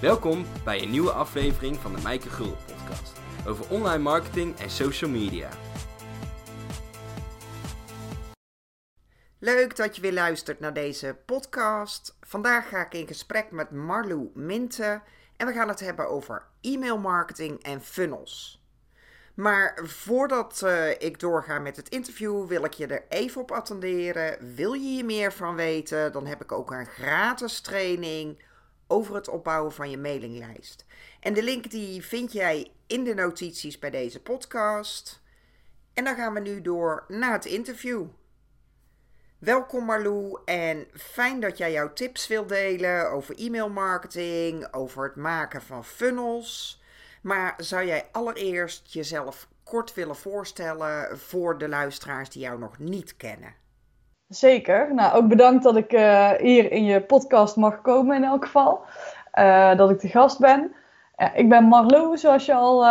Welkom bij een nieuwe aflevering van de Mijke Gul podcast over online marketing en social media. Leuk dat je weer luistert naar deze podcast. Vandaag ga ik in gesprek met Marlou Minte en we gaan het hebben over e-mailmarketing en funnels. Maar voordat uh, ik doorga met het interview, wil ik je er even op attenderen. Wil je hier meer van weten? Dan heb ik ook een gratis training over het opbouwen van je mailinglijst. En de link die vind jij in de notities bij deze podcast. En dan gaan we nu door naar het interview. Welkom Marlou en fijn dat jij jouw tips wilt delen over e-mailmarketing, over het maken van funnels. Maar zou jij allereerst jezelf kort willen voorstellen voor de luisteraars die jou nog niet kennen? Zeker. Nou, ook bedankt dat ik uh, hier in je podcast mag komen in elk geval. Uh, dat ik de gast ben. Ik ben Marlo, zoals je al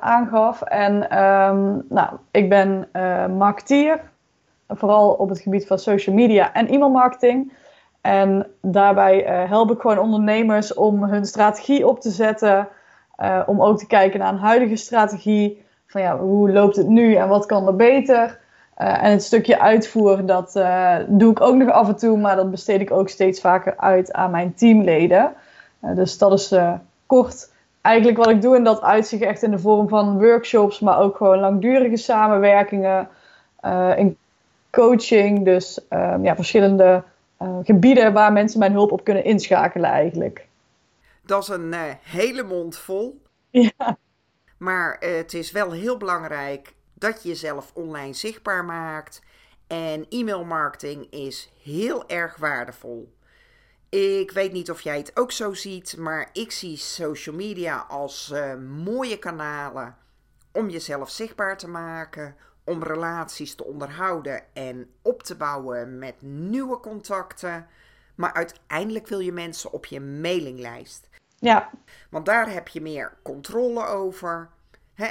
aangaf. En um, nou, ik ben marketeer. Vooral op het gebied van social media en e-mailmarketing. En daarbij help ik gewoon ondernemers om hun strategie op te zetten. om ook te kijken naar een huidige strategie. Van ja, hoe loopt het nu en wat kan er beter? Uh, en het stukje uitvoer, dat uh, doe ik ook nog af en toe, maar dat besteed ik ook steeds vaker uit aan mijn teamleden. Uh, dus dat is kort eigenlijk wat ik doe. En dat uitzicht echt in de vorm van workshops, maar ook gewoon langdurige samenwerkingen in coaching. Dus ja, verschillende gebieden waar mensen mijn hulp op kunnen inschakelen eigenlijk. Dat is een hele mond vol. Ja. Maar het is wel heel belangrijk dat je jezelf online zichtbaar maakt. En e-mailmarketing is heel erg waardevol. Ik weet niet of jij het ook zo ziet, maar ik zie social media als uh, mooie kanalen om jezelf zichtbaar te maken, om relaties te onderhouden en op te bouwen met nieuwe contacten. Maar uiteindelijk wil je mensen op je mailinglijst. Ja. Want daar heb je meer controle over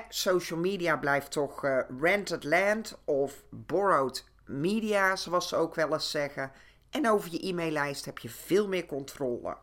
social media blijft toch uh, rented land of borrowed media, zoals ze ook wel eens zeggen. En over je e-maillijst heb je veel meer controle.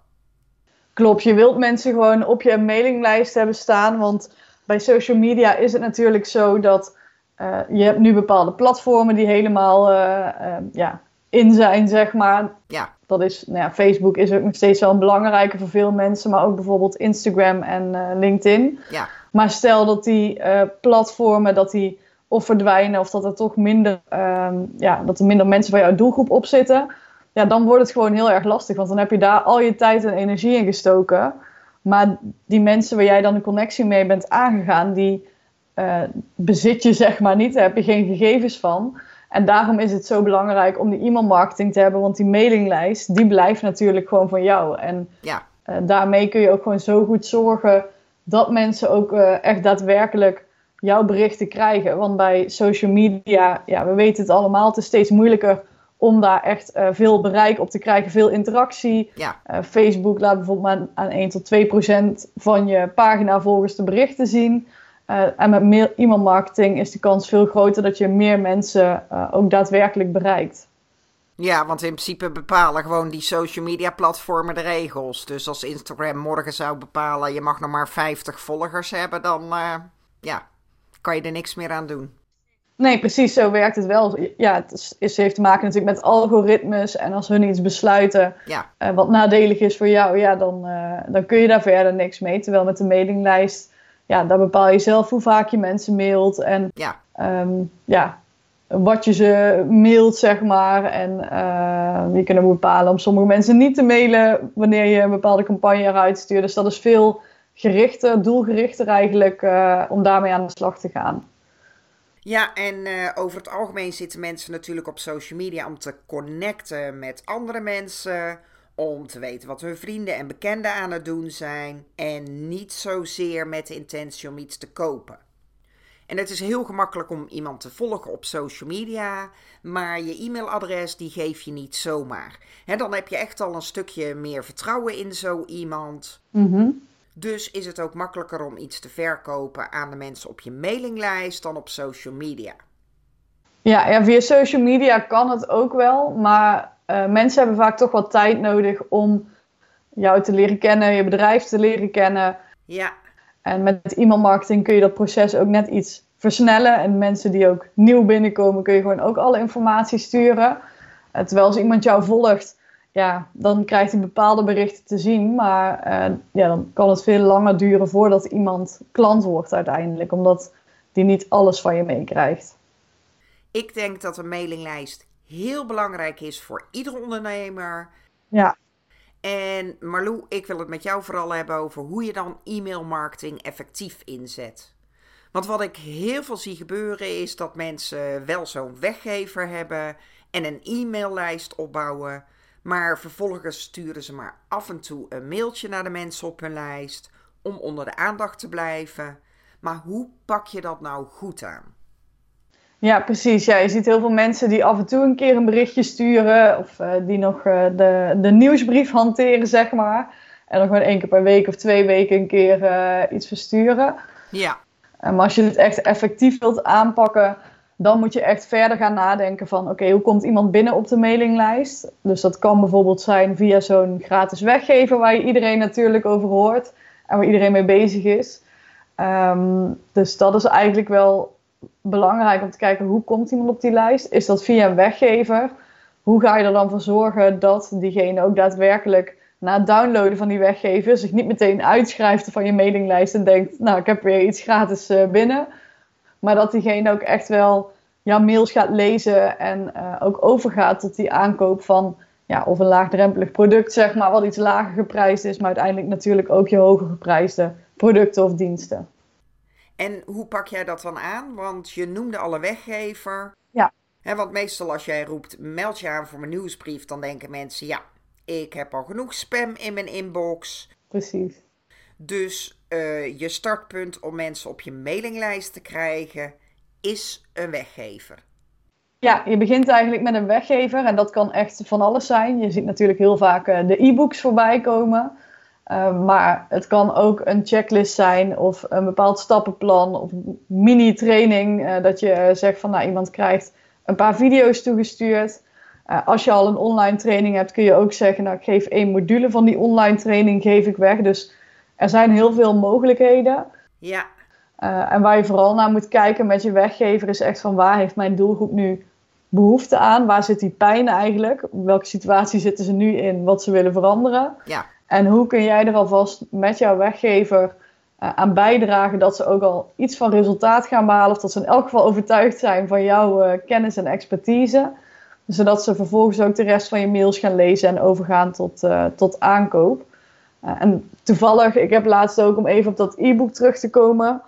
Klopt, je wilt mensen gewoon op je mailinglijst hebben staan. Want bij social media is het natuurlijk zo dat uh, je hebt nu bepaalde platformen die helemaal uh, ja, in zijn, zeg maar. Ja. Dat is, nou ja, Facebook is ook nog steeds wel een belangrijke voor veel mensen, maar ook bijvoorbeeld Instagram en LinkedIn. Ja. Maar stel dat die uh, platformen dat die of verdwijnen of dat er toch minder, um, ja, dat er minder mensen van jouw doelgroep op zitten. Ja, dan wordt het gewoon heel erg lastig. Want dan heb je daar al je tijd en energie in gestoken. Maar die mensen waar jij dan een connectie mee bent aangegaan, die uh, bezit je zeg maar niet. Daar heb je geen gegevens van. En daarom is het zo belangrijk om die e-mailmarketing te hebben. Want die mailinglijst, die blijft natuurlijk gewoon van jou. En ja. uh, daarmee kun je ook gewoon zo goed zorgen dat mensen ook uh, echt daadwerkelijk jouw berichten krijgen. Want bij social media, ja, we weten het allemaal, het is steeds moeilijker om daar echt uh, veel bereik op te krijgen, veel interactie. Ja. Uh, Facebook laat bijvoorbeeld maar aan 1 tot 2 procent van je pagina volgens de berichten zien. en met e-mailmarketing is de kans veel groter dat je meer mensen ook daadwerkelijk bereikt. Ja, want in principe bepalen gewoon die social media platformen de regels. Dus als Instagram morgen zou bepalen, je mag nog maar 50 volgers hebben, dan uh, ja, kan je er niks meer aan doen. Nee, precies zo werkt het wel. Ja, het is, heeft te maken natuurlijk met algoritmes. En als hun iets besluiten ja. uh, wat nadelig is voor jou, ja, dan, uh, dan kun je daar verder niks mee. Terwijl met de mailinglijst, ja, daar bepaal je zelf hoe vaak je mensen mailt. En ja, um, ja wat je ze mailt, zeg maar. En uh, je ook bepalen om sommige mensen niet te mailen wanneer je een bepaalde campagne eruit stuurt. Dus dat is veel gerichter, doelgerichter eigenlijk, uh, om daarmee aan de slag te gaan. Ja, en uh, over het algemeen zitten mensen natuurlijk op social media om te connecten met andere mensen. Om te weten wat hun vrienden en bekenden aan het doen zijn. En niet zozeer met de intentie om iets te kopen. En het is heel gemakkelijk om iemand te volgen op social media, maar je e-mailadres die geef je niet zomaar. He, dan heb je echt al een stukje meer vertrouwen in zo iemand. Mm-hmm. Dus is het ook makkelijker om iets te verkopen aan de mensen op je mailinglijst dan op social media. Ja, ja via social media kan het ook wel, maar uh, mensen hebben vaak toch wat tijd nodig om jou te leren kennen, je bedrijf te leren kennen. Ja. En met e-mailmarketing kun je dat proces ook net iets versnellen. En mensen die ook nieuw binnenkomen, kun je gewoon ook alle informatie sturen. Uh, terwijl als iemand jou volgt, ja, dan krijgt hij bepaalde berichten te zien. Maar uh, ja, dan kan het veel langer duren voordat iemand klant wordt uiteindelijk. Omdat die niet alles van je meekrijgt. Ik denk dat een mailinglijst heel belangrijk is voor iedere ondernemer. Ja. En Marlou, ik wil het met jou vooral hebben over hoe je dan e-mailmarketing effectief inzet. Want wat ik heel veel zie gebeuren is dat mensen wel zo'n weggever hebben en een e-maillijst opbouwen, maar vervolgens sturen ze maar af en toe een mailtje naar de mensen op hun lijst om onder de aandacht te blijven. Maar hoe pak je dat nou goed aan? Ja, precies. Ja, je ziet heel veel mensen die af en toe een keer een berichtje sturen. Of uh, die nog uh, de, de nieuwsbrief hanteren, zeg maar. En dan gewoon één keer per week of twee weken een keer uh, iets versturen. Ja. maar als je het echt effectief wilt aanpakken, dan moet je echt verder gaan nadenken van... Oké, hoe komt iemand binnen op de mailinglijst? Dus dat kan bijvoorbeeld zijn via zo'n gratis weggever... waar je iedereen natuurlijk over hoort en waar iedereen mee bezig is. Um, dus dat is eigenlijk wel belangrijk om te kijken hoe komt iemand op die lijst. Is dat via een weggever? Hoe ga je er dan voor zorgen dat diegene ook daadwerkelijk na het downloaden van die weggever zich niet meteen uitschrijft van je mailinglijst en denkt, nou ik heb weer iets gratis uh, binnen. Maar dat diegene ook echt wel jouw mails gaat lezen en uh, ook overgaat tot die aankoop van ja, of een laagdrempelig product, zeg maar, wat iets lager geprijsd is, maar uiteindelijk natuurlijk ook je hoger geprijsde producten of diensten. En hoe pak jij dat dan aan? Want je noemde alle weggever. Ja. He, want meestal als jij roept, meld je aan voor mijn nieuwsbrief, dan denken mensen, ja, ik heb al genoeg spam in mijn inbox. Precies. Dus uh, je startpunt om mensen op je mailinglijst te krijgen is een weggever. Ja, je begint eigenlijk met een weggever en dat kan echt van alles zijn. Je ziet natuurlijk heel vaak uh, de e-books voorbij komen. Uh, maar het kan ook een checklist zijn of een bepaald stappenplan of mini-training. Uh, dat je zegt van nou, iemand krijgt een paar video's toegestuurd. Uh, als je al een online training hebt, kun je ook zeggen, nou ik geef één module van die online training geef ik weg. Dus er zijn heel veel mogelijkheden. Ja. en waar je vooral naar moet kijken met je weggever is echt van waar heeft mijn doelgroep nu behoefte aan? Waar zit die pijn eigenlijk? Welke situatie zitten ze nu in? Wat ze willen veranderen? Ja. En hoe kun jij er alvast met jouw weggever uh, aan bijdragen dat ze ook al iets van resultaat gaan behalen, of dat ze in elk geval overtuigd zijn van jouw uh, kennis en expertise, zodat ze vervolgens ook de rest van je mails gaan lezen en overgaan tot, uh, tot aankoop. en toevallig, ik heb laatst ook om even op dat e-book terug te komen,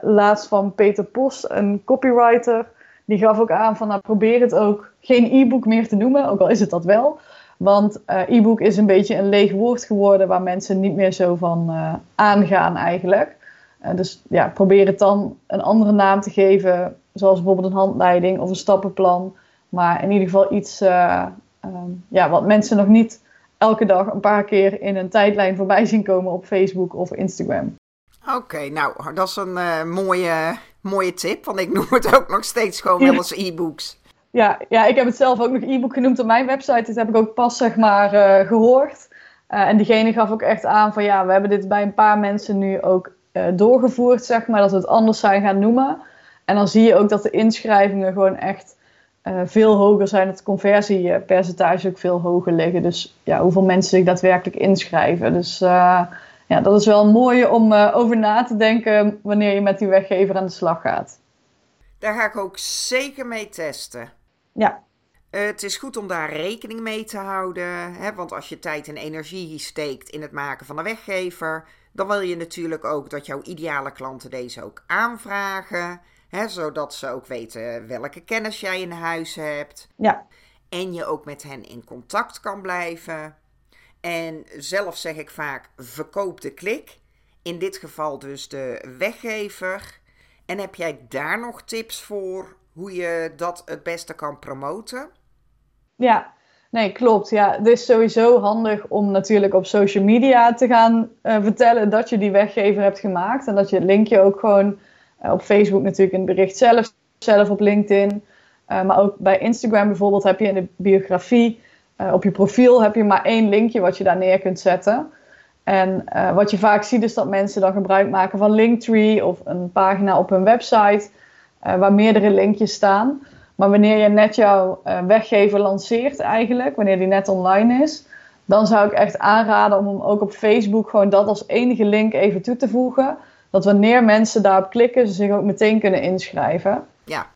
laatst van Peter Post, een copywriter, die gaf ook aan van nou, probeer het ook geen e-book meer te noemen, ook al is het dat wel. Want uh, e-book is een beetje een leeg woord geworden waar mensen niet meer zo van uh, aangaan eigenlijk. Uh, dus ja, probeer het dan een andere naam te geven, zoals bijvoorbeeld een handleiding of een stappenplan. Maar in ieder geval iets um, ja, wat mensen nog niet elke dag een paar keer in een tijdlijn voorbij zien komen op Facebook of Instagram. Oké, okay, nou, dat is een mooie, mooie tip, want ik noem het ook nog steeds gewoon wel eens e-books. Ja, ja, ik heb het zelf ook nog e-book genoemd op mijn website. Dat heb ik ook pas zeg maar uh, gehoord. Uh, en diegene gaf ook echt aan van ja, we hebben dit bij een paar mensen nu ook uh, doorgevoerd, zeg maar, dat we het anders zijn gaan noemen. En dan zie je ook dat de inschrijvingen gewoon echt veel hoger zijn. Het conversiepercentage ook veel hoger liggen. Dus ja, hoeveel mensen zich daadwerkelijk inschrijven. Dus ja, dat is wel mooi om over na te denken wanneer je met die weggever aan de slag gaat. Daar ga ik ook zeker mee testen. Ja. Uh, het is goed om daar rekening mee te houden. Hè? Want als je tijd en energie steekt in het maken van een weggever, dan wil je natuurlijk ook dat jouw ideale klanten deze ook aanvragen. Hè? Zodat ze ook weten welke kennis jij in huis hebt. Ja. En je ook met hen in contact kan blijven. En zelf zeg ik vaak: verkoop de klik. In dit geval dus de weggever. En heb jij daar nog tips voor hoe je dat het beste kan promoten? Ja, nee, klopt. Ja, het is sowieso handig om natuurlijk op social media te gaan uh, vertellen dat je die weggever hebt gemaakt. En dat je het linkje ook gewoon uh, op Facebook natuurlijk in het bericht zelf, zelf op LinkedIn. Uh, maar ook bij Instagram bijvoorbeeld heb je in de biografie eh, op je profiel heb je maar één linkje wat je daar neer kunt zetten. En eh, wat je vaak ziet is dat mensen dan gebruik maken van Linktree of een pagina op hun website waar meerdere linkjes staan. Maar wanneer je net jouw weggever lanceert eigenlijk, wanneer die net online is, dan zou ik echt aanraden om hem ook op Facebook gewoon dat als enige link even toe te voegen. Dat wanneer mensen daarop klikken, ze zich ook meteen kunnen inschrijven. Ja.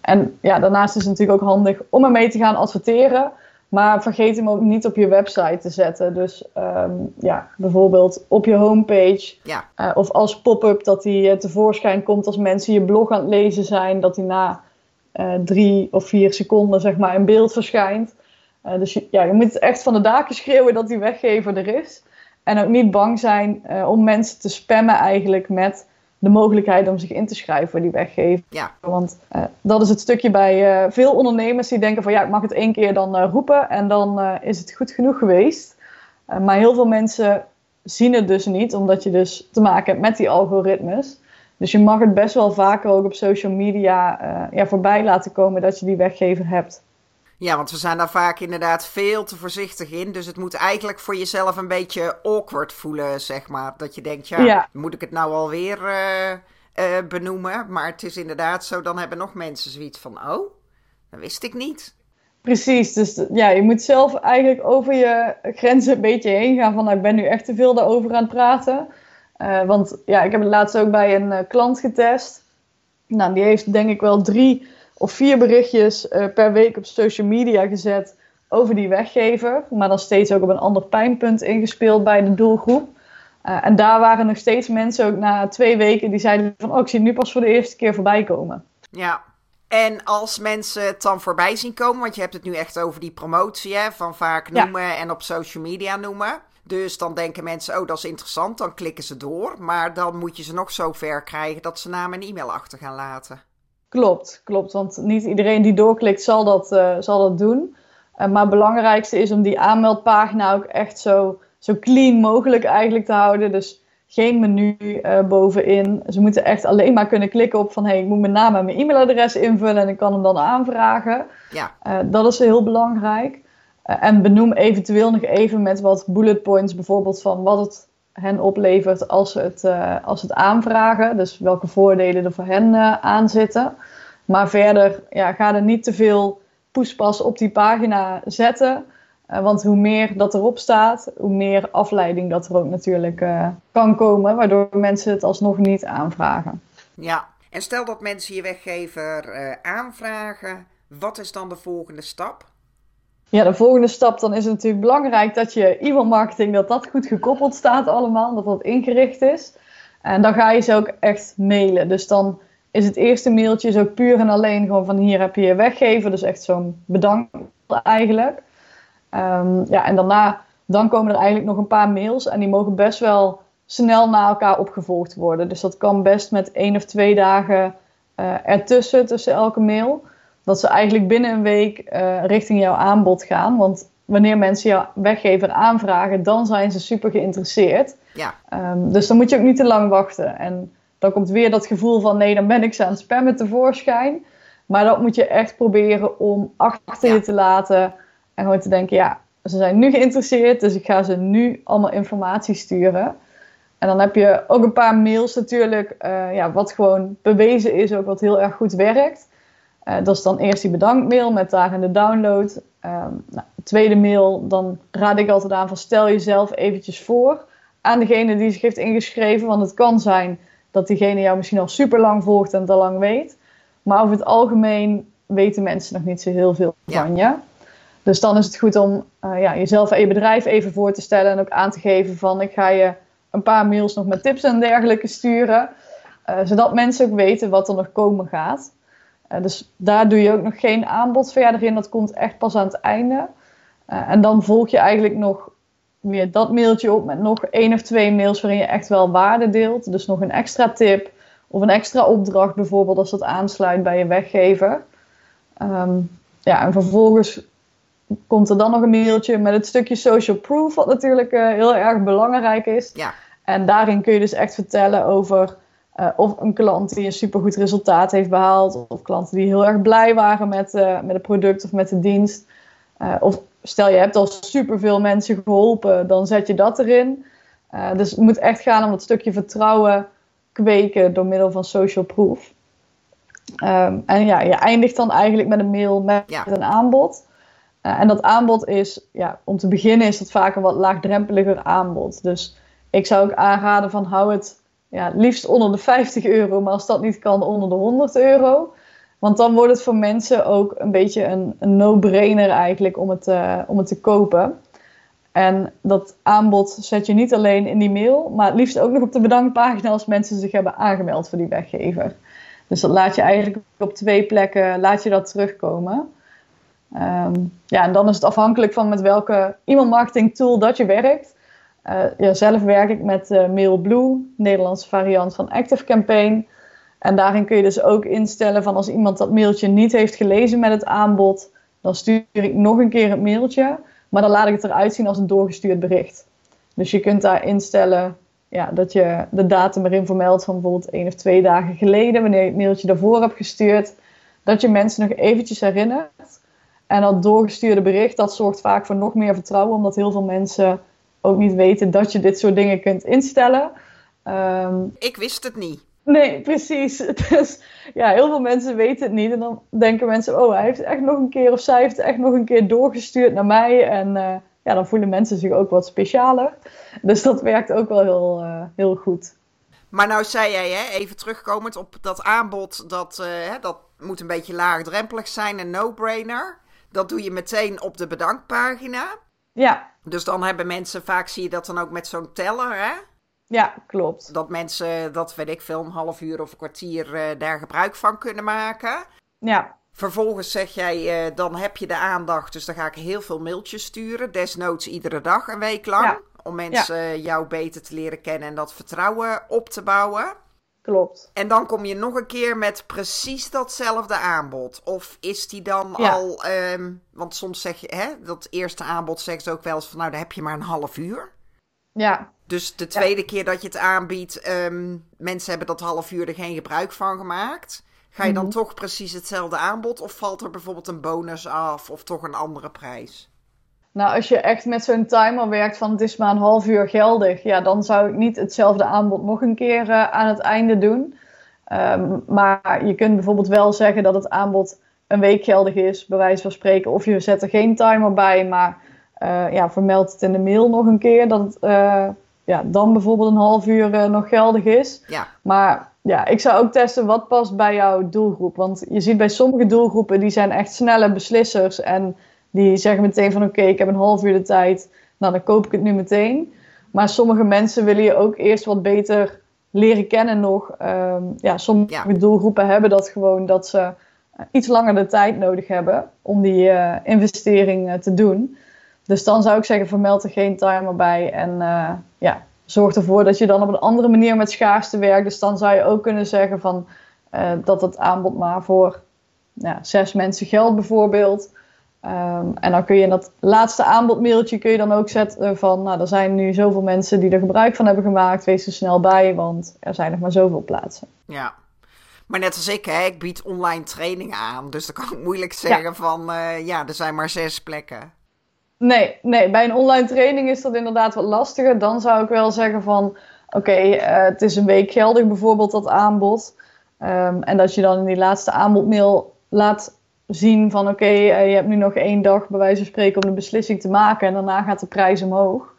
en ja, daarnaast is het natuurlijk ook handig om ermee te gaan adverteren. Maar vergeet hem ook niet op je website te zetten. Dus um, ja, bijvoorbeeld op je homepage. Ja. Uh, of als pop-up dat die uh, tevoorschijn komt als mensen je blog aan het lezen zijn. Dat die na uh, drie of vier seconden zeg maar in beeld verschijnt. dus je, ja, je moet echt van de daken schreeuwen dat die weggever er is. En ook niet bang zijn om mensen te spammen eigenlijk met de mogelijkheid om zich in te schrijven voor die weggever. Ja. Want uh, dat is het stukje bij uh, veel ondernemers die denken van ja, ik mag het één keer dan uh, roepen en dan is het goed genoeg geweest. maar heel veel mensen zien het dus niet, omdat je dus te maken hebt met die algoritmes. Dus je mag het best wel vaker ook op social media ja, voorbij laten komen dat je die weggever hebt. Ja, want we zijn daar vaak inderdaad veel te voorzichtig in. Dus het moet eigenlijk voor jezelf een beetje awkward voelen, zeg maar. Dat je denkt, ja, Ja. moet ik het nou alweer eh benoemen? Maar het is inderdaad zo, dan hebben nog mensen zoiets van, oh, dat wist ik niet. Precies, dus ja, je moet zelf eigenlijk over je grenzen een beetje heen gaan van nou, ik ben nu echt te veel daarover aan het praten. Eh, want ja, ik heb het laatst ook bij een klant getest. Nou, die heeft denk ik wel drie of vier berichtjes eh, per week op social media gezet over die weggever. Maar dan steeds ook op een ander pijnpunt ingespeeld bij de doelgroep. Eh, en daar waren nog steeds mensen ook na twee weken die zeiden van oh, ik zie het nu pas voor de eerste keer voorbij komen. Ja. En als mensen het dan voorbij zien komen, want je hebt het nu echt over die promotie, hè, van vaak Ja. noemen en op social media noemen. Dus dan denken mensen, oh, dat is interessant, dan klikken ze door. Maar dan moet je ze nog zo ver krijgen dat ze naam en e-mail achter gaan laten. Klopt, klopt. Want niet iedereen die doorklikt zal dat, eh, zal dat doen. Eh, maar het belangrijkste is om die aanmeldpagina ook echt zo, zo clean mogelijk eigenlijk te houden. Dus geen menu eh, bovenin. Ze moeten echt alleen maar kunnen klikken op van... hé, hey, ik moet mijn naam en mijn e-mailadres invullen en ik kan hem dan aanvragen. Ja, dat is heel belangrijk. En benoem eventueel nog even met wat bullet points bijvoorbeeld van wat het hen oplevert als ze het, eh, als het aanvragen. Dus welke voordelen er voor hen eh, aan zitten. Maar verder ja, ga er niet te veel poespas op die pagina zetten. Eh, want hoe meer dat erop staat, hoe meer afleiding dat er ook natuurlijk eh, kan komen. Waardoor mensen het alsnog niet aanvragen. ja. En stel dat mensen je weggever eh, aanvragen, wat is dan de volgende stap? Ja, de volgende stap dan is het natuurlijk belangrijk dat je e-mail marketing, dat dat goed gekoppeld staat allemaal, dat dat ingericht is. En dan ga je ze ook echt mailen. Dus dan is het eerste mailtje zo puur en alleen gewoon van hier heb je je weggever. Dus echt zo'n bedankt eigenlijk. Ehm, ja, en daarna dan komen er eigenlijk nog een paar mails en die mogen best wel snel na elkaar opgevolgd worden. Dus dat kan best met één of twee dagen eh, ertussen, tussen elke mail dat ze eigenlijk binnen een week eh, richting jouw aanbod gaan. Want wanneer mensen jouw weggever aanvragen, dan zijn ze super geïnteresseerd. Ja, Ehm, dus dan moet je ook niet te lang wachten. En dan komt weer dat gevoel van nee, dan ben ik ze aan het spammen tevoorschijn. Maar dat moet je echt proberen om achter Ja. je te laten. En gewoon te denken, ja, ze zijn nu geïnteresseerd, dus ik ga ze nu allemaal informatie sturen. En dan heb je ook een paar mails natuurlijk, eh, ja, wat gewoon bewezen is, ook wat heel erg goed werkt. Eh, dat is dan eerst die bedankmail met daarin de download. Ehm, nou, de tweede mail, dan raad ik altijd aan van stel jezelf eventjes voor aan degene die zich heeft ingeschreven. Want het kan zijn dat diegene jou misschien al super lang volgt en het al lang weet. Maar over het algemeen weten mensen nog niet zo heel veel Ja. van je. Dus dan is het goed om eh, ja, jezelf en je bedrijf even voor te stellen en ook aan te geven van ik ga je een paar mails nog met tips en dergelijke sturen. eh, zodat mensen ook weten wat er nog komen gaat. Eh, dus daar doe je ook nog geen aanbod verder in. Dat komt echt pas aan het einde. Eh, en dan volg je eigenlijk nog weer dat mailtje op met nog één of twee mails waarin je echt wel waarde deelt. Dus nog een extra tip of een extra opdracht bijvoorbeeld als dat aansluit bij je weggever. Ehm, ja, en vervolgens komt er dan nog een mailtje met het stukje social proof, wat natuurlijk eh, heel erg belangrijk is. ja, En daarin kun je dus echt vertellen over eh, of een klant die een supergoed resultaat heeft behaald, of klanten die heel erg blij waren met, eh, met het product of met de dienst. Eh, of stel je hebt al superveel mensen geholpen, dan zet je dat erin. Dus het moet echt gaan om dat stukje vertrouwen kweken door middel van social proof. Ehm, en ja, je eindigt dan eigenlijk met een mail met een aanbod. En dat aanbod is, ja, om te beginnen is het vaak een wat laagdrempeliger aanbod. Dus ik zou ook aanraden van hou het ja, liefst onder de 50 euro, maar als dat niet kan, onder de 100 euro. Want dan wordt het voor mensen ook een beetje een, een no-brainer eigenlijk om het, uh, om het te kopen. En dat aanbod zet je niet alleen in die mail, maar het liefst ook nog op de bedankpagina als mensen zich hebben aangemeld voor die weggever. Dus dat laat je eigenlijk op twee plekken laat je dat terugkomen. Um, ja, en dan is het afhankelijk van met welke e-mailmarketing tool dat je werkt. Uh, ja, zelf werk ik met uh, MailBlue, Nederlandse variant van ActiveCampaign. En daarin kun je dus ook instellen van als iemand dat mailtje niet heeft gelezen met het aanbod, dan stuur ik nog een keer het mailtje. Maar dan laat ik het eruit zien als een doorgestuurd bericht. Dus je kunt daar instellen ja, dat je de datum erin vermeldt van bijvoorbeeld één of twee dagen geleden, wanneer je het mailtje daarvoor hebt gestuurd. Dat je mensen nog eventjes herinnert. En dat doorgestuurde bericht, dat zorgt vaak voor nog meer vertrouwen, omdat heel veel mensen ook niet weten dat je dit soort dingen kunt instellen. Um, ik wist het niet. Nee, precies. Dus ja, heel veel mensen weten het niet. En dan denken mensen, oh, hij heeft echt nog een keer, of zij heeft echt nog een keer doorgestuurd naar mij. En uh, ja, dan voelen mensen zich ook wat specialer. Dus dat werkt ook wel heel, uh, heel goed. Maar nou zei jij, hè, even terugkomend op dat aanbod, dat, uh, dat moet een beetje laagdrempelig zijn, een no-brainer. Dat doe je meteen op de bedankpagina. Ja. Dus dan hebben mensen, vaak zie je dat dan ook met zo'n teller, hè? Ja, klopt. Dat mensen, dat weet ik veel, een half uur of een kwartier uh, daar gebruik van kunnen maken. Ja. Vervolgens zeg jij, uh, dan heb je de aandacht, dus dan ga ik heel veel mailtjes sturen. Desnoods iedere dag een week lang. Ja. Om mensen ja. jou beter te leren kennen en dat vertrouwen op te bouwen. Klopt. En dan kom je nog een keer met precies datzelfde aanbod. Of is die dan ja. al. Um, want soms zeg je, hè, dat eerste aanbod zeggen ze ook wel eens van, nou, dan heb je maar een half uur. Ja. Dus de tweede ja. keer dat je het aanbiedt, um, mensen hebben dat half uur er geen gebruik van gemaakt. Ga je dan mm -hmm. toch precies hetzelfde aanbod? Of valt er bijvoorbeeld een bonus af of toch een andere prijs? Nou, als je echt met zo'n timer werkt van het is maar een half uur geldig, ja, dan zou ik niet hetzelfde aanbod nog een keer uh, aan het einde doen. Um, maar je kunt bijvoorbeeld wel zeggen dat het aanbod een week geldig is, bij wijze van spreken. Of je zet er geen timer bij, maar uh, ja, vermeld het in de mail nog een keer dat het uh, ja, dan bijvoorbeeld een half uur nog geldig is. Ja. Maar ja, ik zou ook testen wat past bij jouw doelgroep. Want je ziet bij sommige doelgroepen, die zijn echt snelle beslissers en die zeggen meteen van oké, okay, ik heb een half uur de tijd. Nou, dan koop ik het nu meteen. Maar sommige mensen willen je ook eerst wat beter leren kennen nog. Um, ja, sommige ja. doelgroepen hebben dat gewoon dat ze iets langer de tijd nodig hebben om die uh, investering uh, te doen. Dus dan zou ik zeggen, vermeld er geen timer bij. En uh, ja, zorg ervoor dat je dan op een andere manier met schaarste werkt. Dus dan zou je ook kunnen zeggen van, dat het aanbod maar voor ja, zes mensen geldt bijvoorbeeld. Um, en dan kun je in dat laatste aanbodmailtje kun je dan ook zetten van, nou, er zijn nu zoveel mensen die er gebruik van hebben gemaakt, wees er snel bij, want er zijn nog maar zoveel plaatsen. Ja, maar net als ik, hè, ik bied online trainingen aan, dus dan kan ik moeilijk zeggen ja. van, uh, ja, er zijn maar zes plekken. Nee, nee, bij een online training is dat inderdaad wat lastiger. Dan zou ik wel zeggen van, oké, okay, uh, het is een week geldig bijvoorbeeld dat aanbod. Um, en dat je dan in die laatste aanbodmail laat zien van oké, okay, uh, je hebt nu nog één dag bij wijze van spreken om de beslissing te maken en daarna gaat de prijs omhoog.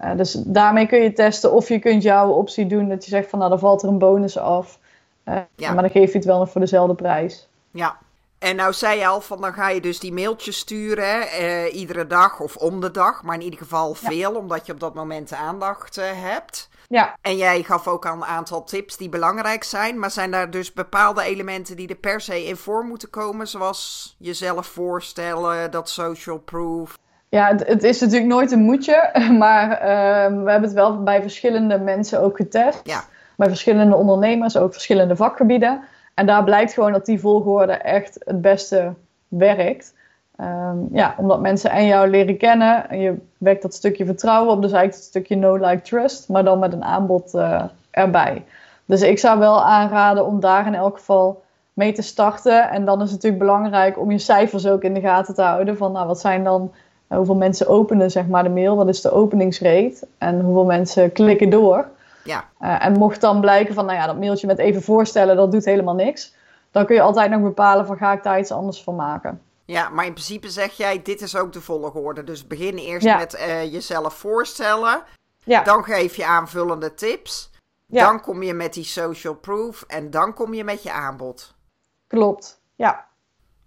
Uh, dus daarmee kun je testen of je kunt jouw optie doen dat je zegt van nou dan valt er een bonus af. Uh, ja. Maar dan geef je het wel nog voor dezelfde prijs. Ja, en nou zei je al van dan ga je dus die mailtjes sturen uh, iedere dag of om de dag, maar in ieder geval veel, ja. omdat je op dat moment aandacht hebt. Ja. En jij gaf ook al een aantal tips die belangrijk zijn, maar zijn daar dus bepaalde elementen die er per se in voor moeten komen, zoals jezelf voorstellen, dat social proof? Ja, het, het is natuurlijk nooit een moetje, maar uh, we hebben het wel bij verschillende mensen ook getest. Ja. Bij verschillende ondernemers, ook verschillende vakgebieden. En daar blijkt gewoon dat die volgorde echt het beste werkt. Um, ja, omdat mensen en jou leren kennen. En je wekt dat stukje vertrouwen op. Dus eigenlijk het stukje no like trust. Maar dan met een aanbod uh, erbij. Dus ik zou wel aanraden om daar in elk geval mee te starten. En dan is het natuurlijk belangrijk om je cijfers ook in de gaten te houden. Van nou, wat zijn dan hoeveel mensen openen zeg maar, de mail, wat is de openingsrate en hoeveel mensen klikken door. Ja. Uh, en mocht dan blijken van, nou ja, dat mailtje met even voorstellen, dat doet helemaal niks. Dan kun je altijd nog bepalen van, ga ik daar iets anders van maken. Ja, maar in principe zeg jij, dit is ook de volgorde. Dus begin eerst met uh, jezelf voorstellen. Ja. Dan geef je aanvullende tips. Ja. Dan kom je met die social proof en dan kom je met je aanbod. Klopt, ja.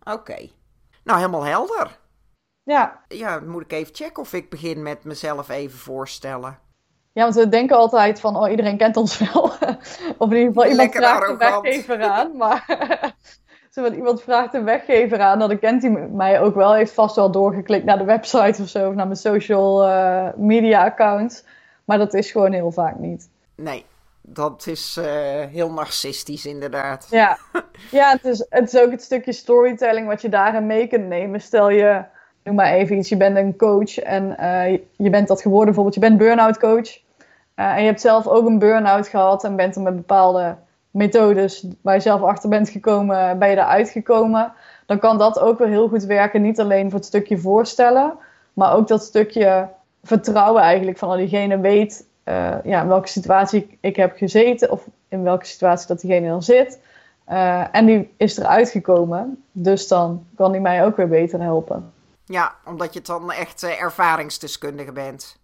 Oké. Nou, helemaal helder. Ja. Ja, dan moet ik even checken of ik begin met mezelf even voorstellen. Ja, want we denken altijd van, oh, iedereen kent ons wel. of in ieder geval iemand vraagt de weggever aan. Maar zo, iemand vraagt een weggever aan, dan kent hij mij ook wel. Heeft vast wel doorgeklikt naar de website of zo, of naar mijn social uh, media accounts. Maar dat is gewoon heel vaak niet. Nee, dat is uh, heel narcistisch inderdaad. Ja, ja het, is, het is ook het stukje storytelling wat je daarin mee kunt nemen. Stel je, noem maar even iets, je bent een coach en uh, je bent dat geworden. Bijvoorbeeld, je bent burn-out coach. Uh, en je hebt zelf ook een burn-out gehad en bent er met bepaalde methodes waar je zelf achter bent gekomen, ben je eruit gekomen. Dan kan dat ook weer heel goed werken. Niet alleen voor het stukje voorstellen, maar ook dat stukje vertrouwen eigenlijk van al diegene weet uh, ja, in welke situatie ik heb gezeten of in welke situatie dat diegene dan zit. Uh, en die is eruit gekomen, dus dan kan die mij ook weer beter helpen. Ja, omdat je dan echt uh, ervaringsdeskundige bent.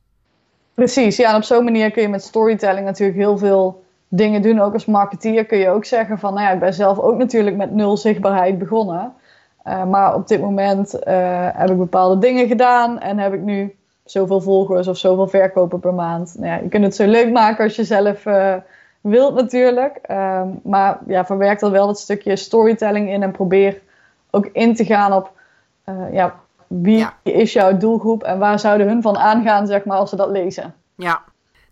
Precies, ja, en op zo'n manier kun je met storytelling natuurlijk heel veel dingen doen. Ook als marketeer kun je ook zeggen van, nou ja, ik ben zelf ook natuurlijk met nul zichtbaarheid begonnen. Uh, maar op dit moment uh, heb ik bepaalde dingen gedaan en heb ik nu zoveel volgers of zoveel verkopen per maand. Nou ja, je kunt het zo leuk maken als je zelf uh, wilt natuurlijk. Ehm, maar ja, verwerk dan wel dat stukje storytelling in en probeer ook in te gaan op ja, wie is jouw doelgroep en waar zouden hun van aangaan zeg maar, als ze dat lezen. Ja,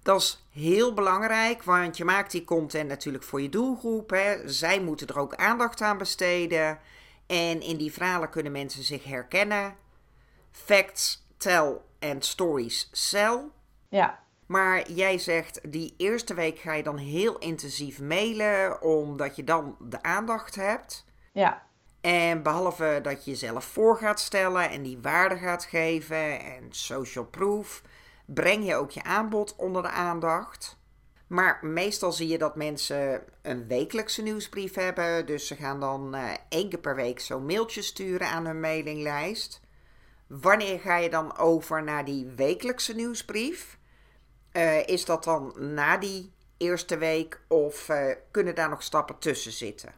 dat is heel belangrijk, want je maakt die content natuurlijk voor je doelgroep. Hè. Zij moeten er ook aandacht aan besteden. En in die verhalen kunnen mensen zich herkennen. Facts tell en stories sell. Ja. Maar jij zegt, die eerste week ga je dan heel intensief mailen, omdat je dan de aandacht hebt. Ja. En behalve dat je jezelf voor gaat stellen en die waarde gaat geven en social proof, breng je ook je aanbod onder de aandacht. Maar meestal zie je dat mensen een wekelijkse nieuwsbrief hebben. Dus ze gaan dan uh, één keer per week zo'n mailtje sturen aan hun mailinglijst. Wanneer ga je dan over naar die wekelijkse nieuwsbrief? Uh, is dat dan na die eerste week of uh, kunnen daar nog stappen tussen zitten?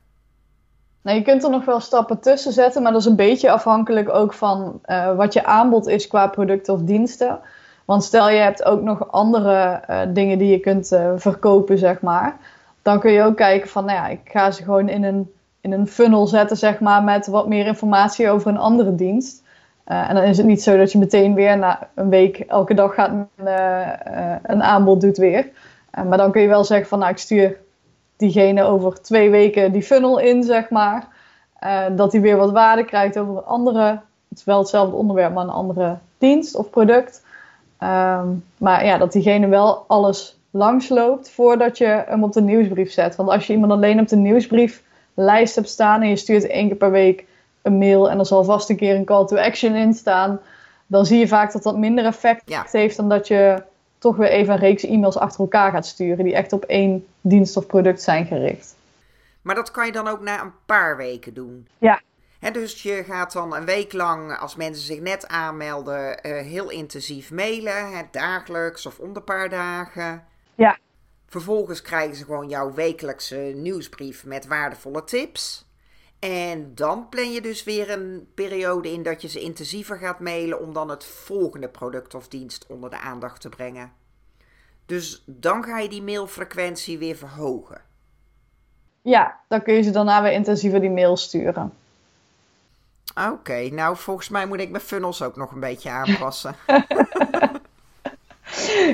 Nou, je kunt er nog wel stappen tussen zetten, maar dat is een beetje afhankelijk ook van wat je aanbod is qua producten of diensten. Want stel je hebt ook nog andere uh, dingen die je kunt uh, verkopen, zeg maar. Dan kun je ook kijken van, nou ja, ik ga ze gewoon in een, in een funnel zetten, zeg maar, met wat meer informatie over een andere dienst. Uh, en dan is het niet zo dat je meteen weer na een week elke dag gaat een aanbod doet weer. maar dan kun je wel zeggen van, nou, ik stuur diegene over twee weken die funnel in, zeg maar. dat hij weer wat waarde krijgt over een andere, het is wel hetzelfde onderwerp, maar een andere dienst of product. Um, maar ja, dat diegene wel alles langsloopt voordat je hem op de nieuwsbrief zet. Want als je iemand alleen op de nieuwsbrieflijst hebt staan en je stuurt één keer per week een mail en er zal vast een keer een call to action in staan, dan zie je vaak dat dat minder effect ja. heeft dan dat je toch weer even een reeks e-mails achter elkaar gaat sturen die echt op één dienst of product zijn gericht. Maar dat kan je dan ook na een paar weken doen? Ja, dus je gaat dan een week lang, als mensen zich net aanmelden, uh, heel intensief mailen. Dagelijks of om de paar dagen. Ja. Vervolgens krijgen ze gewoon jouw wekelijkse nieuwsbrief met waardevolle tips. En dan plan je dus weer een periode in dat je ze intensiever gaat mailen om dan het volgende product of dienst onder de aandacht te brengen. Dus dan ga je die mailfrequentie weer verhogen. Ja, dan kun je ze daarna weer intensiever die mail sturen. Oké, nou volgens mij moet ik mijn funnels ook nog een beetje aanpassen.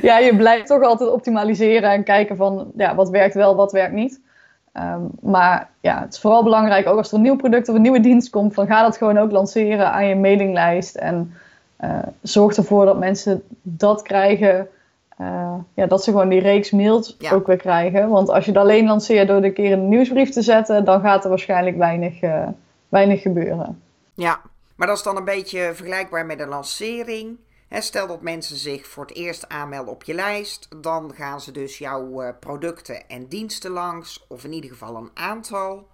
ja, je blijft toch altijd optimaliseren en kijken van ja, wat werkt wel, wat werkt niet. Um, maar ja, het is vooral belangrijk, ook als er een nieuw product of een nieuwe dienst komt, van ga dat gewoon ook lanceren aan je mailinglijst. En uh, zorg ervoor dat mensen dat krijgen. Uh, ja, dat ze gewoon die reeks mails ja. ook weer krijgen. Want als je het alleen lanceert door de keer in een nieuwsbrief te zetten, dan gaat er waarschijnlijk weinig, uh, weinig gebeuren. Ja, Maar dat is dan een beetje vergelijkbaar met een lancering. stel dat mensen zich voor het eerst aanmelden op je lijst, dan gaan ze dus jouw eh, producten en diensten langs, of in ieder geval een aantal.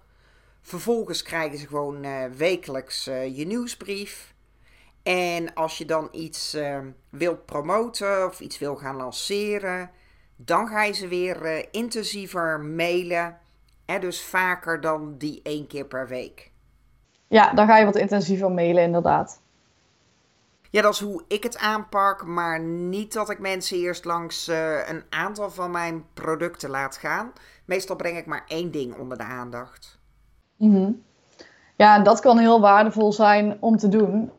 Vervolgens krijgen ze gewoon uh, wekelijks uh, je nieuwsbrief. En als je dan iets wilt promoten of iets wil gaan lanceren, dan ga je ze weer intensiever mailen. En dus vaker dan die één keer per week. Ja, dan ga je wat intensiever mailen, inderdaad. Ja, dat is hoe ik het aanpak, maar niet dat ik mensen eerst langs uh, een aantal van mijn producten laat gaan. Meestal breng ik maar één ding onder de aandacht. Mm Ja, dat kan heel waardevol zijn om te doen.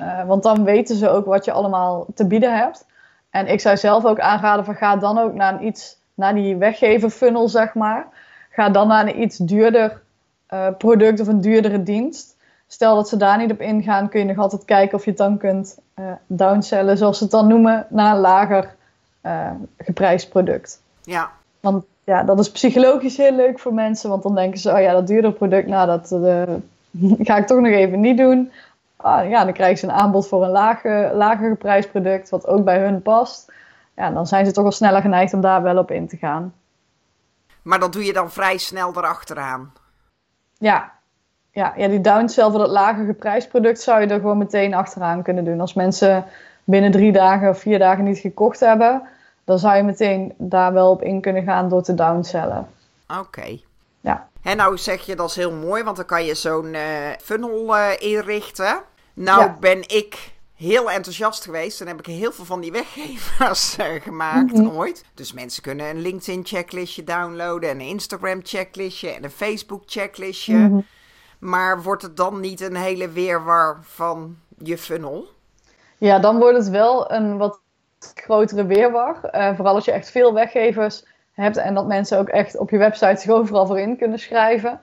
Uh, want dan weten ze ook wat je allemaal te bieden hebt. En ik zou zelf ook aanraden van ga dan ook naar een iets, naar die weggever funnel, zeg maar. Ga dan naar een iets duurder uh, product of een duurdere dienst. Stel dat ze daar niet op ingaan, kun je nog altijd kijken of je het dan kunt uh, downsellen, zoals ze het dan noemen, naar een lager uh, geprijsd product. Ja. Want ja, dat is psychologisch heel leuk voor mensen, want dan denken ze, oh ja, dat duurdere product, nou, dat ga ik toch nog even niet doen. Ah, ja, dan krijgen ze een aanbod voor een lager, lager geprijsd product, wat ook bij hun past. Ja, dan zijn ze toch wel sneller geneigd om daar wel op in te gaan. Maar dat doe je dan vrij snel erachteraan. Ja, ja, ja die downsell voor dat lager geprijsd product zou je er gewoon meteen achteraan kunnen doen. Als mensen binnen drie dagen of vier dagen niet gekocht hebben, dan zou je meteen daar wel op in kunnen gaan door te downsellen. Oké. Ja. En nou zeg je dat is heel mooi, want dan kan je zo'n uh, funnel uh, inrichten. Nou ben ik heel enthousiast geweest. En heb ik heel veel van die weggevers uh, gemaakt mm -hmm. ooit. Dus mensen kunnen een LinkedIn checklistje downloaden. En een Instagram checklistje. En een Facebook checklistje. Mm -hmm. Maar wordt het dan niet een hele weerwar van je funnel? Ja, dan wordt het wel een wat grotere weerwar. Uh, vooral als je echt veel weggevers hebt. En dat mensen ook echt op je website zich overal voor in kunnen schrijven.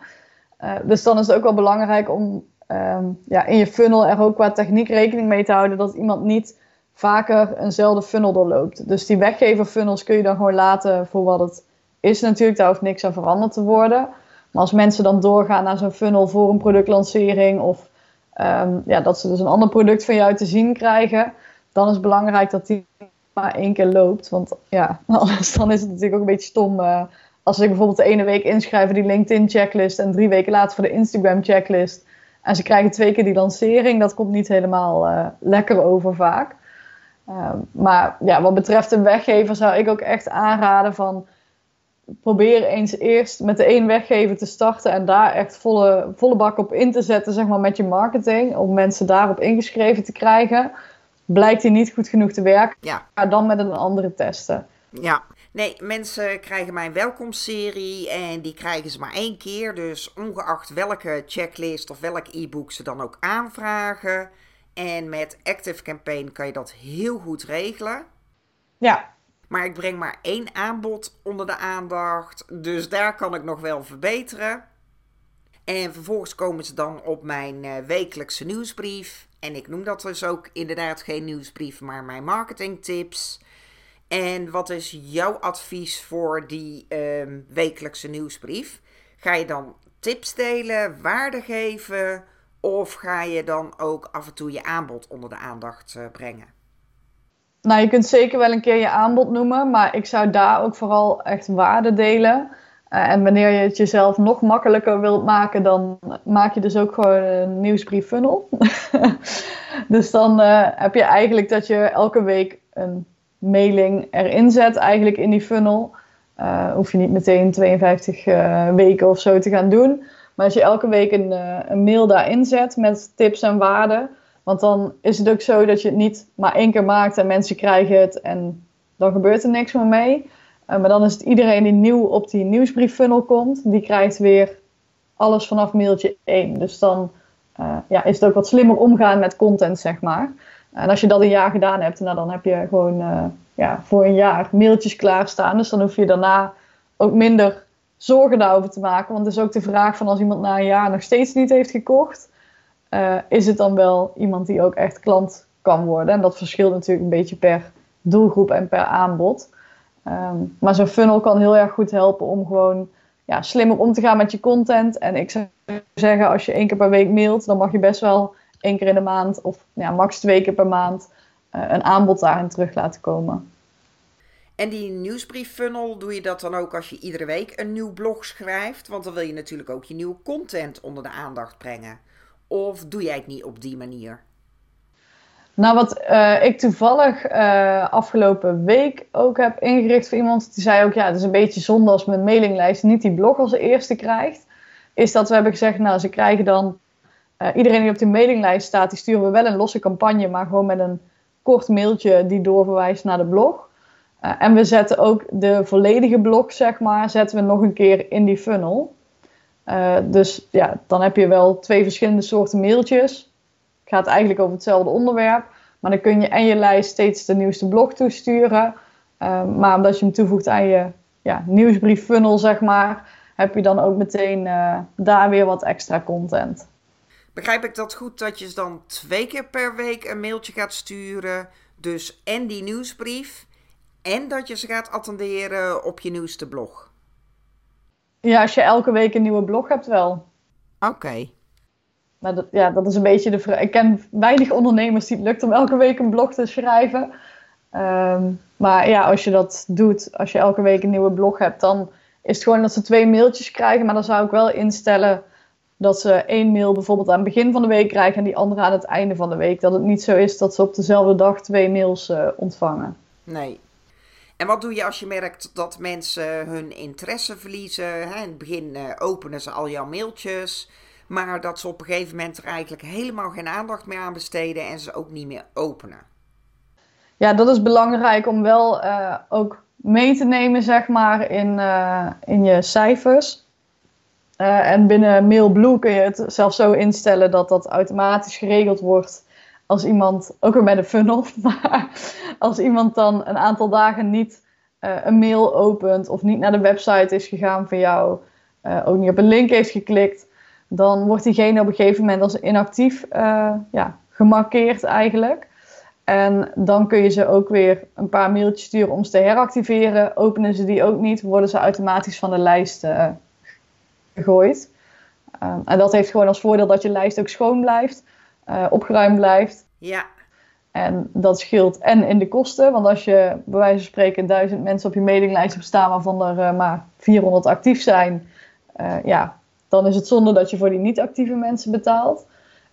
Uh, dus dan is het ook wel belangrijk om um, ja, in je funnel er ook qua techniek rekening mee te houden dat iemand niet vaker eenzelfde funnel doorloopt. Dus die weggever funnels kun je dan gewoon laten voor wat het is natuurlijk. Daar hoeft niks aan veranderd te worden. Maar als mensen dan doorgaan naar zo'n funnel voor een productlancering of um, ja, dat ze dus een ander product van jou te zien krijgen, dan is het belangrijk dat die maar één keer loopt. Want ja, anders dan is het natuurlijk ook een beetje stom. Uh, als ik bijvoorbeeld de ene week inschrijven die LinkedIn checklist en drie weken later voor de Instagram checklist. En ze krijgen twee keer die lancering. Dat komt niet helemaal uh, lekker over vaak. Uh, maar ja, wat betreft een weggever zou ik ook echt aanraden van... Probeer eens eerst met de één weggever te starten en daar echt volle, volle bak op in te zetten, zeg maar, met je marketing. Om mensen daarop ingeschreven te krijgen. Blijkt die niet goed genoeg te werken, ja. ga dan met een andere testen. Ja, Nee, mensen krijgen mijn welkomstserie en die krijgen ze maar één keer. Dus ongeacht welke checklist of welk e-book ze dan ook aanvragen. En met Active Campaign kan je dat heel goed regelen. Ja. Maar ik breng maar één aanbod onder de aandacht. Dus daar kan ik nog wel verbeteren. En vervolgens komen ze dan op mijn uh, wekelijkse nieuwsbrief. En ik noem dat dus ook inderdaad geen nieuwsbrief, maar mijn marketingtips. En wat is jouw advies voor die uh, wekelijkse nieuwsbrief? Ga je dan tips delen, waarde geven of ga je dan ook af en toe je aanbod onder de aandacht uh, brengen? Nou, je kunt zeker wel een keer je aanbod noemen, maar ik zou daar ook vooral echt waarde delen. Uh, en wanneer je het jezelf nog makkelijker wilt maken, dan maak je dus ook gewoon een nieuwsbrief funnel. dus dan uh, heb je eigenlijk dat je elke week een mailing erin zet, eigenlijk in die funnel. Uh, hoef je niet meteen 52 uh, weken of zo te gaan doen. Maar als je elke week een, uh, een mail daarin zet met tips en waarden. Want dan is het ook zo dat je het niet maar één keer maakt en mensen krijgen het en dan gebeurt er niks meer mee. maar dan is het iedereen die nieuw op die nieuwsbrieffunnel komt, die krijgt weer alles vanaf mailtje 1. Dus dan ja, is het ook wat slimmer omgaan met content, zeg maar. En als je dat een jaar gedaan hebt, nou, dan heb je gewoon uh, ja, voor een jaar mailtjes klaarstaan. Dus dan hoef je daarna ook minder zorgen daarover te maken. Want is ook de vraag van als iemand na een jaar nog steeds niet heeft gekocht, uh, is het dan wel iemand die ook echt klant kan worden? En dat verschilt natuurlijk een beetje per doelgroep en per aanbod. Um, maar zo'n funnel kan heel erg goed helpen om gewoon ja, slimmer om te gaan met je content. En ik zou zeggen, als je één keer per week mailt, dan mag je best wel één keer in de maand of ja, max twee keer per maand een aanbod daarin terug laten komen. En die nieuwsbrieffunnel, doe je dat dan ook als je iedere week een nieuw blog schrijft? Want dan wil je natuurlijk ook je nieuwe content onder de aandacht brengen. Of doe jij het niet op die manier? Nou, wat uh, ik toevallig uh, afgelopen week ook heb ingericht voor iemand, die zei ook, ja, het is een beetje zonde als mijn mailinglijst niet die blog als eerste krijgt, is dat we hebben gezegd, nou, ze krijgen dan, uh, iedereen die op die mailinglijst staat, die sturen we wel een losse campagne, maar gewoon met een kort mailtje die doorverwijst naar de blog. en we zetten ook de volledige blog, zeg maar, zetten we nog een keer in die funnel. dus ja, dan heb je wel twee verschillende soorten mailtjes gaat eigenlijk over hetzelfde onderwerp. Maar dan kun je en je lijst steeds de nieuwste blog toesturen. Maar omdat je hem toevoegt aan je ja, nieuwsbrief funnel, zeg maar, heb je dan ook meteen daar weer wat extra content. Begrijp ik dat goed dat je dan twee keer per week een mailtje gaat sturen? Dus en die nieuwsbrief en dat je ze gaat attenderen op je nieuwste blog? Ja, als je elke week een nieuwe blog hebt wel. Oké. Maar dat, ja, dat is een beetje de vraag. Ik ken weinig ondernemers die het lukt om elke week een blog te schrijven. Ehm, maar ja, als je dat doet, als je elke week een nieuwe blog hebt, dan is het gewoon dat ze twee mailtjes krijgen. Maar dan zou ik wel instellen dat ze één mail bijvoorbeeld aan het begin van de week krijgen en die andere aan het einde van de week. Dat het niet zo is dat ze op dezelfde dag twee mails uh, ontvangen. Nee. En wat doe je als je merkt dat mensen hun interesse verliezen? Hè? In het begin uh, openen ze al jouw mailtjes. Maar dat ze op een gegeven moment er eigenlijk helemaal geen aandacht meer aan besteden en ze ook niet meer openen. Ja, dat is belangrijk om wel uh, ook mee te nemen, zeg maar, in, uh, in je cijfers. Uh, en binnen MailBlue kun je het zelfs zo instellen dat dat automatisch geregeld wordt als iemand, ook weer bij de funnel, maar als iemand dan een aantal dagen niet een mail opent of niet naar de website is gegaan van jou, ook niet op een link heeft geklikt, dan wordt diegene op een gegeven moment als inactief ja, gemarkeerd eigenlijk. En dan kun je ze ook weer een paar mailtjes sturen om ze te heractiveren. Openen ze die ook niet, worden ze automatisch van de lijst gegooid. Uh, en dat heeft gewoon als voordeel dat je lijst ook schoon blijft, opgeruimd blijft. Ja. En dat scheelt en in de kosten, want als je bij wijze van spreken duizend mensen op je mailinglijst hebt staan waarvan er maar 400 actief zijn, ja, dan is het zonde dat je voor die niet-actieve mensen betaalt.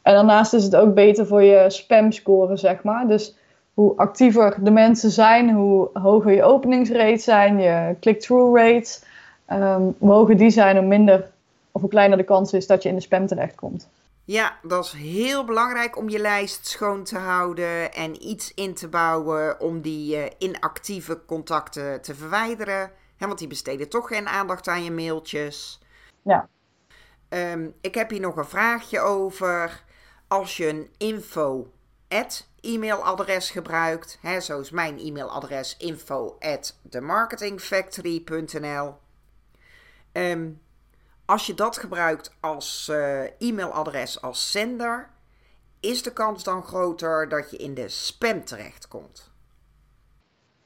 En daarnaast is het ook beter voor je spamscore, zeg maar. Dus hoe actiever de mensen zijn, hoe hoger je openingsrate zijn, je click-through rates. Um, hoe hoger die zijn, hoe minder of hoe kleiner de kans is dat je in de spam terechtkomt. Ja, dat is heel belangrijk om je lijst schoon te houden en iets in te bouwen om die uh, inactieve contacten te verwijderen. want die besteden toch geen aandacht aan je mailtjes. Ja. Um, ik heb hier nog een vraagje over. Als je een info e-mailadres gebruikt, hè, zoals mijn e-mailadres info at themarketingfactory.nl. Um, als je dat gebruikt als uh, e-mailadres als zender, is de kans dan groter dat je in de spam terechtkomt?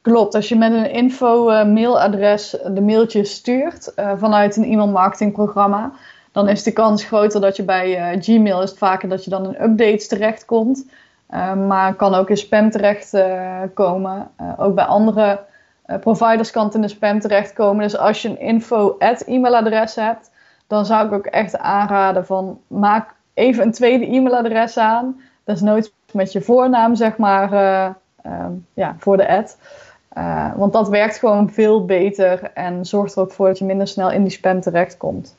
Klopt, als je met een info-mailadres uh, de mailtjes stuurt uh, vanuit een e-mailmarketingprogramma, dan is de kans groter dat je bij Gmail is het vaker dat je dan in updates terechtkomt. Uh, maar kan ook in spam terechtkomen. Uh, ook bij andere providers kan het in de spam terechtkomen. Dus als je een info e-mailadres hebt, dan zou ik ook echt aanraden van maak even een tweede e-mailadres aan. Dat is nooit met je voornaam, zeg maar, ja, voor de ad. want dat werkt gewoon veel beter en zorgt er ook voor dat je minder snel in die spam terechtkomt.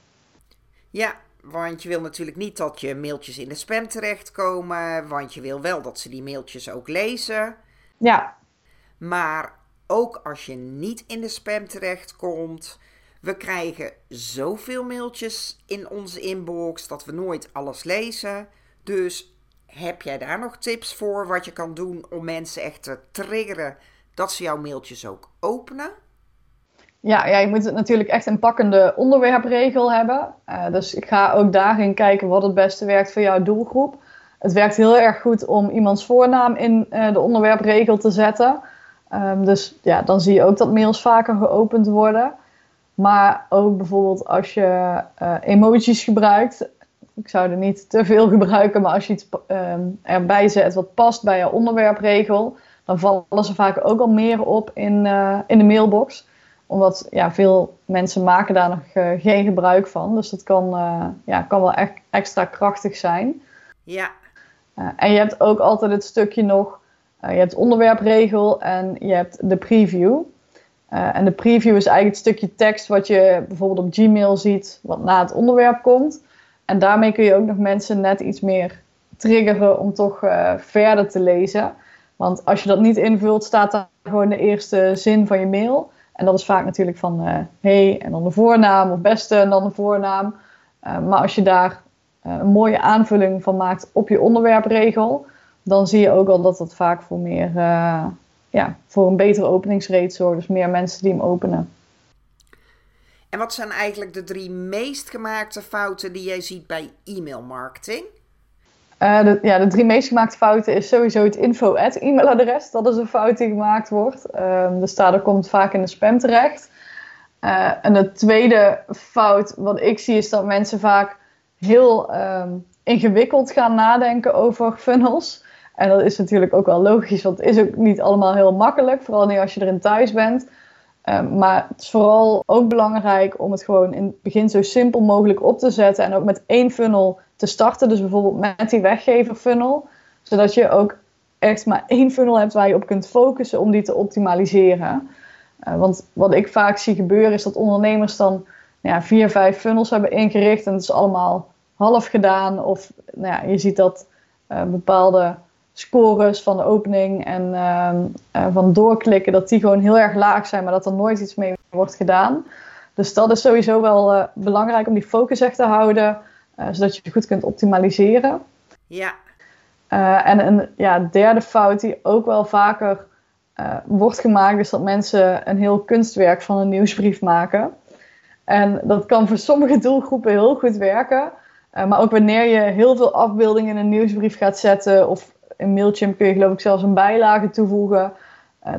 Ja, want je wil natuurlijk niet dat je mailtjes in de spam terechtkomen, want je wil wel dat ze die mailtjes ook lezen. Ja. Maar ook als je niet in de spam terechtkomt, we krijgen zoveel mailtjes in onze inbox dat we nooit alles lezen. Dus heb jij daar nog tips voor wat je kan doen om mensen echt te triggeren dat ze jouw mailtjes ook openen? Ja, ja, je moet natuurlijk echt een pakkende onderwerpregel hebben. Uh, dus ik ga ook daarin kijken wat het beste werkt voor jouw doelgroep. Het werkt heel erg goed om iemands voornaam in uh, de onderwerpregel te zetten. Um, dus ja, dan zie je ook dat mails vaker geopend worden. Maar ook bijvoorbeeld als je uh, emojis gebruikt, Ik zou er niet te veel gebruiken, maar als je iets ehm, erbij zet wat past bij je onderwerpregel, dan vallen ze vaak ook al meer op in, eh, in de mailbox. Omdat ja, veel mensen maken daar nog uh, geen gebruik van. Dus dat kan, ja, kan wel echt extra krachtig zijn. Ja. en je hebt ook altijd het stukje nog, je hebt onderwerpregel en je hebt de preview. en de preview is eigenlijk het stukje tekst wat je bijvoorbeeld op Gmail ziet, wat na het onderwerp komt. En daarmee kun je ook nog mensen net iets meer triggeren om toch verder te lezen. Want als je dat niet invult, staat daar gewoon de eerste zin van je mail. En dat is vaak natuurlijk van uh, hey en dan de voornaam of beste en dan de voornaam. Maar als je daar een mooie aanvulling van maakt op je onderwerpregel, dan zie je ook al dat dat vaak voor meer, ja, voor een betere openingsrate zorgt. Dus meer mensen die hem openen. En wat zijn eigenlijk de drie meest gemaakte fouten die jij ziet bij e-mailmarketing? Uh, de, ja, de drie meest gemaakte fouten is sowieso het info-e-mailadres. Dat is een fout die gemaakt wordt. Uh, dus daardoor komt vaak in de spam terecht. Uh, en de tweede fout wat ik zie is dat mensen vaak heel um, ingewikkeld gaan nadenken over funnels. En dat is natuurlijk ook wel logisch, want het is ook niet allemaal heel makkelijk. Vooral niet als je erin thuis bent. Um, maar het is vooral ook belangrijk om het gewoon in het begin zo simpel mogelijk op te zetten. En ook met één funnel te starten. Dus bijvoorbeeld met die weggever funnel. Zodat je ook echt maar één funnel hebt waar je op kunt focussen om die te optimaliseren. Uh, want wat ik vaak zie gebeuren is dat ondernemers dan nou ja, vier, vijf funnels hebben ingericht. En het is allemaal half gedaan. Of nou ja, je ziet dat uh, bepaalde scores van de opening en uh, uh, van doorklikken, dat die gewoon heel erg laag zijn, maar dat er nooit iets mee wordt gedaan. Dus dat is sowieso wel belangrijk om die focus echt te houden. Uh, zodat je het goed kunt optimaliseren. Ja. En een ja, derde fout die ook wel vaker wordt gemaakt, is dat mensen een heel kunstwerk van een nieuwsbrief maken. En dat kan voor sommige doelgroepen heel goed werken. maar ook wanneer je heel veel afbeeldingen in een nieuwsbrief gaat zetten, of in Mailchimp kun je geloof ik zelfs een bijlage toevoegen,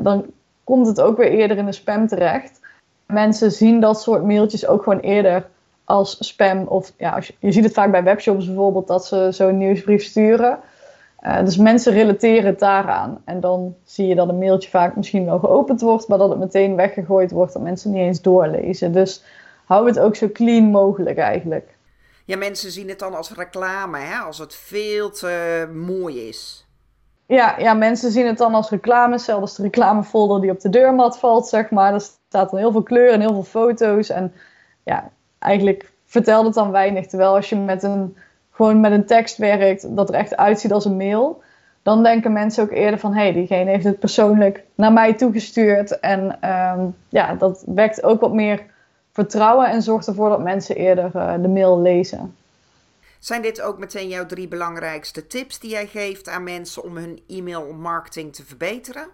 dan komt het ook weer eerder in de spam terecht. Mensen zien dat soort mailtjes ook gewoon eerder als spam. Of ja, als je, ziet het vaak bij webshops bijvoorbeeld dat ze zo'n nieuwsbrief sturen. Uh, dus mensen relateren het daaraan. En dan zie je dat een mailtje vaak misschien wel geopend wordt, maar dat het meteen weggegooid wordt, dat mensen niet eens doorlezen. Dus hou het ook zo clean mogelijk eigenlijk. Ja, mensen zien het dan als reclame, hè? als het veel te mooi is. Ja, ja, mensen zien het dan als reclame, zelfs de reclamefolder die op de deurmat valt, zeg maar. Er staat dan heel veel kleur en heel veel foto's. En ja, eigenlijk vertelt het dan weinig. Terwijl als je met een, gewoon met een tekst werkt, dat er echt uitziet als een mail, dan denken mensen ook eerder van, hé, hey, diegene heeft het persoonlijk naar mij toegestuurd. En um, ja, dat wekt ook wat meer vertrouwen en zorgt ervoor dat mensen eerder uh, de mail lezen. Zijn dit ook meteen jouw drie belangrijkste tips die jij geeft aan mensen om hun e-mailmarketing te verbeteren?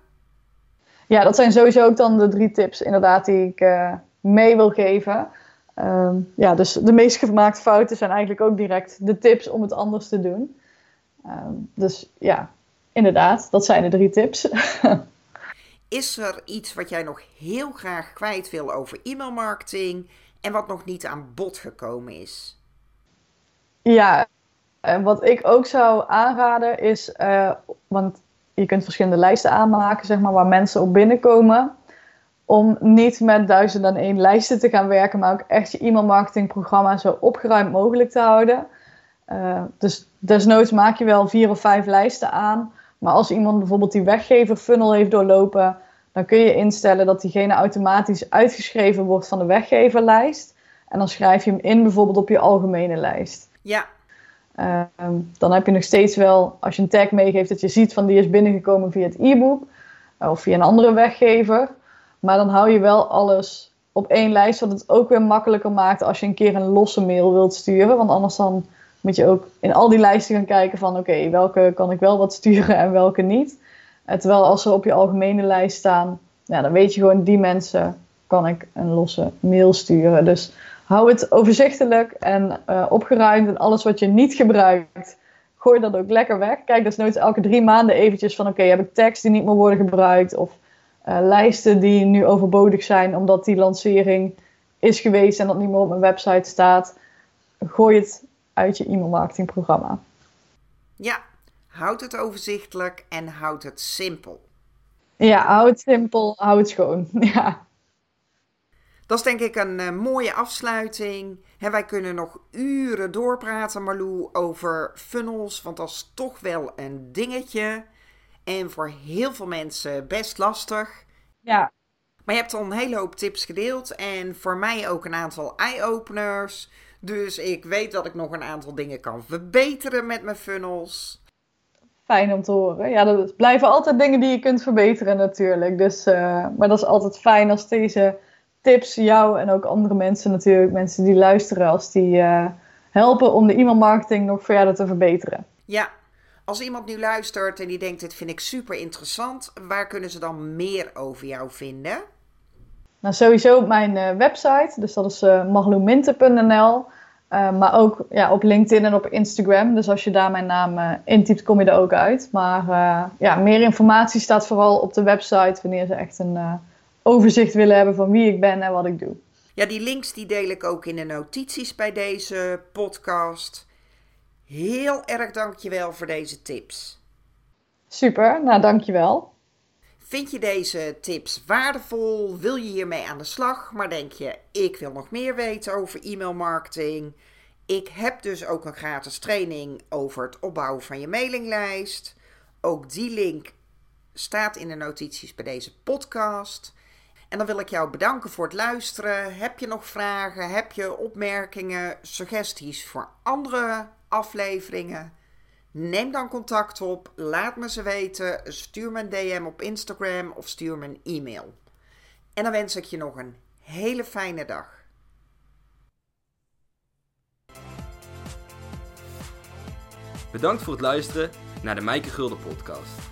Ja, dat zijn sowieso ook dan de drie tips inderdaad die ik uh, mee wil geven. Um, ja, dus de meest gemaakte fouten zijn eigenlijk ook direct de tips om het anders te doen. Um, dus ja, inderdaad, dat zijn de drie tips. Is er iets wat jij nog heel graag kwijt wil over e-mailmarketing en wat nog niet aan bod gekomen is? Ja, en wat ik ook zou aanraden is, uh, want je kunt verschillende lijsten aanmaken, zeg maar, waar mensen op binnenkomen om niet met duizend en één lijsten te gaan werken, maar ook echt je e-mailmarketingprogramma zo opgeruimd mogelijk te houden. Uh, dus desnoods maak je wel vier of vijf lijsten aan. Maar als iemand bijvoorbeeld die weggever funnel heeft doorlopen, dan kun je instellen dat diegene automatisch uitgeschreven wordt van de weggeverlijst. En dan schrijf je hem in bijvoorbeeld op je algemene lijst. Ja. Uh, dan heb je nog steeds wel, als je een tag meegeeft, dat je ziet van die is binnengekomen via het e-book of via een andere weggever. Maar dan hou je wel alles op één lijst, wat het ook weer makkelijker maakt als je een keer een losse mail wilt sturen. Want anders dan moet je ook in al die lijsten gaan kijken van oké, welke kan ik wel wat sturen en welke niet. En terwijl als ze op je algemene lijst staan, dan weet je gewoon die mensen kan ik een losse mail sturen. Dus hou het overzichtelijk en uh, opgeruimd en alles wat je niet gebruikt, gooi dat ook lekker weg. Kijk dus nooit elke drie maanden eventjes van oké, heb ik tekst die niet meer worden gebruikt of uh, lijsten die nu overbodig zijn omdat die lancering is geweest en dat niet meer op mijn website staat. Gooi het uit je e-mail marketingprogramma. Ja, houd het overzichtelijk en houd het simpel. Ja, hou het simpel, hou het schoon. Ja. Dat is denk ik een uh, mooie afsluiting. He, wij kunnen nog uren doorpraten, Marlou, over funnels, want dat is toch wel een dingetje. En voor heel veel mensen best lastig. Ja. Maar je hebt al een hele hoop tips gedeeld en voor mij ook een aantal eye-openers. Dus ik weet dat ik nog een aantal dingen kan verbeteren met mijn funnels. Fijn om te horen. Ja, dat blijven altijd dingen die je kunt verbeteren natuurlijk. Dus, uh, maar dat is altijd fijn als deze tips jou en ook andere mensen natuurlijk, mensen die luisteren, als die uh, helpen om de e-mailmarketing nog verder te verbeteren. Ja, als iemand nu luistert en die denkt, dit vind ik super interessant, waar kunnen ze dan meer over jou vinden? Nou, sowieso op mijn uh, website, dus dat is uh, magloeminte.nl. Uh, maar ook ja, op LinkedIn en op Instagram. Dus als je daar mijn naam intypt, kom je er ook uit. Maar ja, meer informatie staat vooral op de website wanneer ze echt een overzicht willen hebben van wie ik ben en wat ik doe. Ja, die links die deel ik ook in de notities bij deze podcast. Heel erg dankjewel voor deze tips. Super, nou dankjewel. Vind je deze tips waardevol? Wil je hiermee aan de slag? Maar denk je, ik wil nog meer weten over e-mailmarketing? Ik heb dus ook een gratis training over het opbouwen van je mailinglijst. Ook die link staat in de notities bij deze podcast. En dan wil ik jou bedanken voor het luisteren. Heb je nog vragen? Heb je opmerkingen, suggesties voor andere afleveringen? Neem dan contact op, laat me ze weten, stuur me een DM op Instagram of stuur me een e-mail. En dan wens ik je nog een hele fijne dag. Bedankt voor het luisteren naar de Mijke Gulden podcast.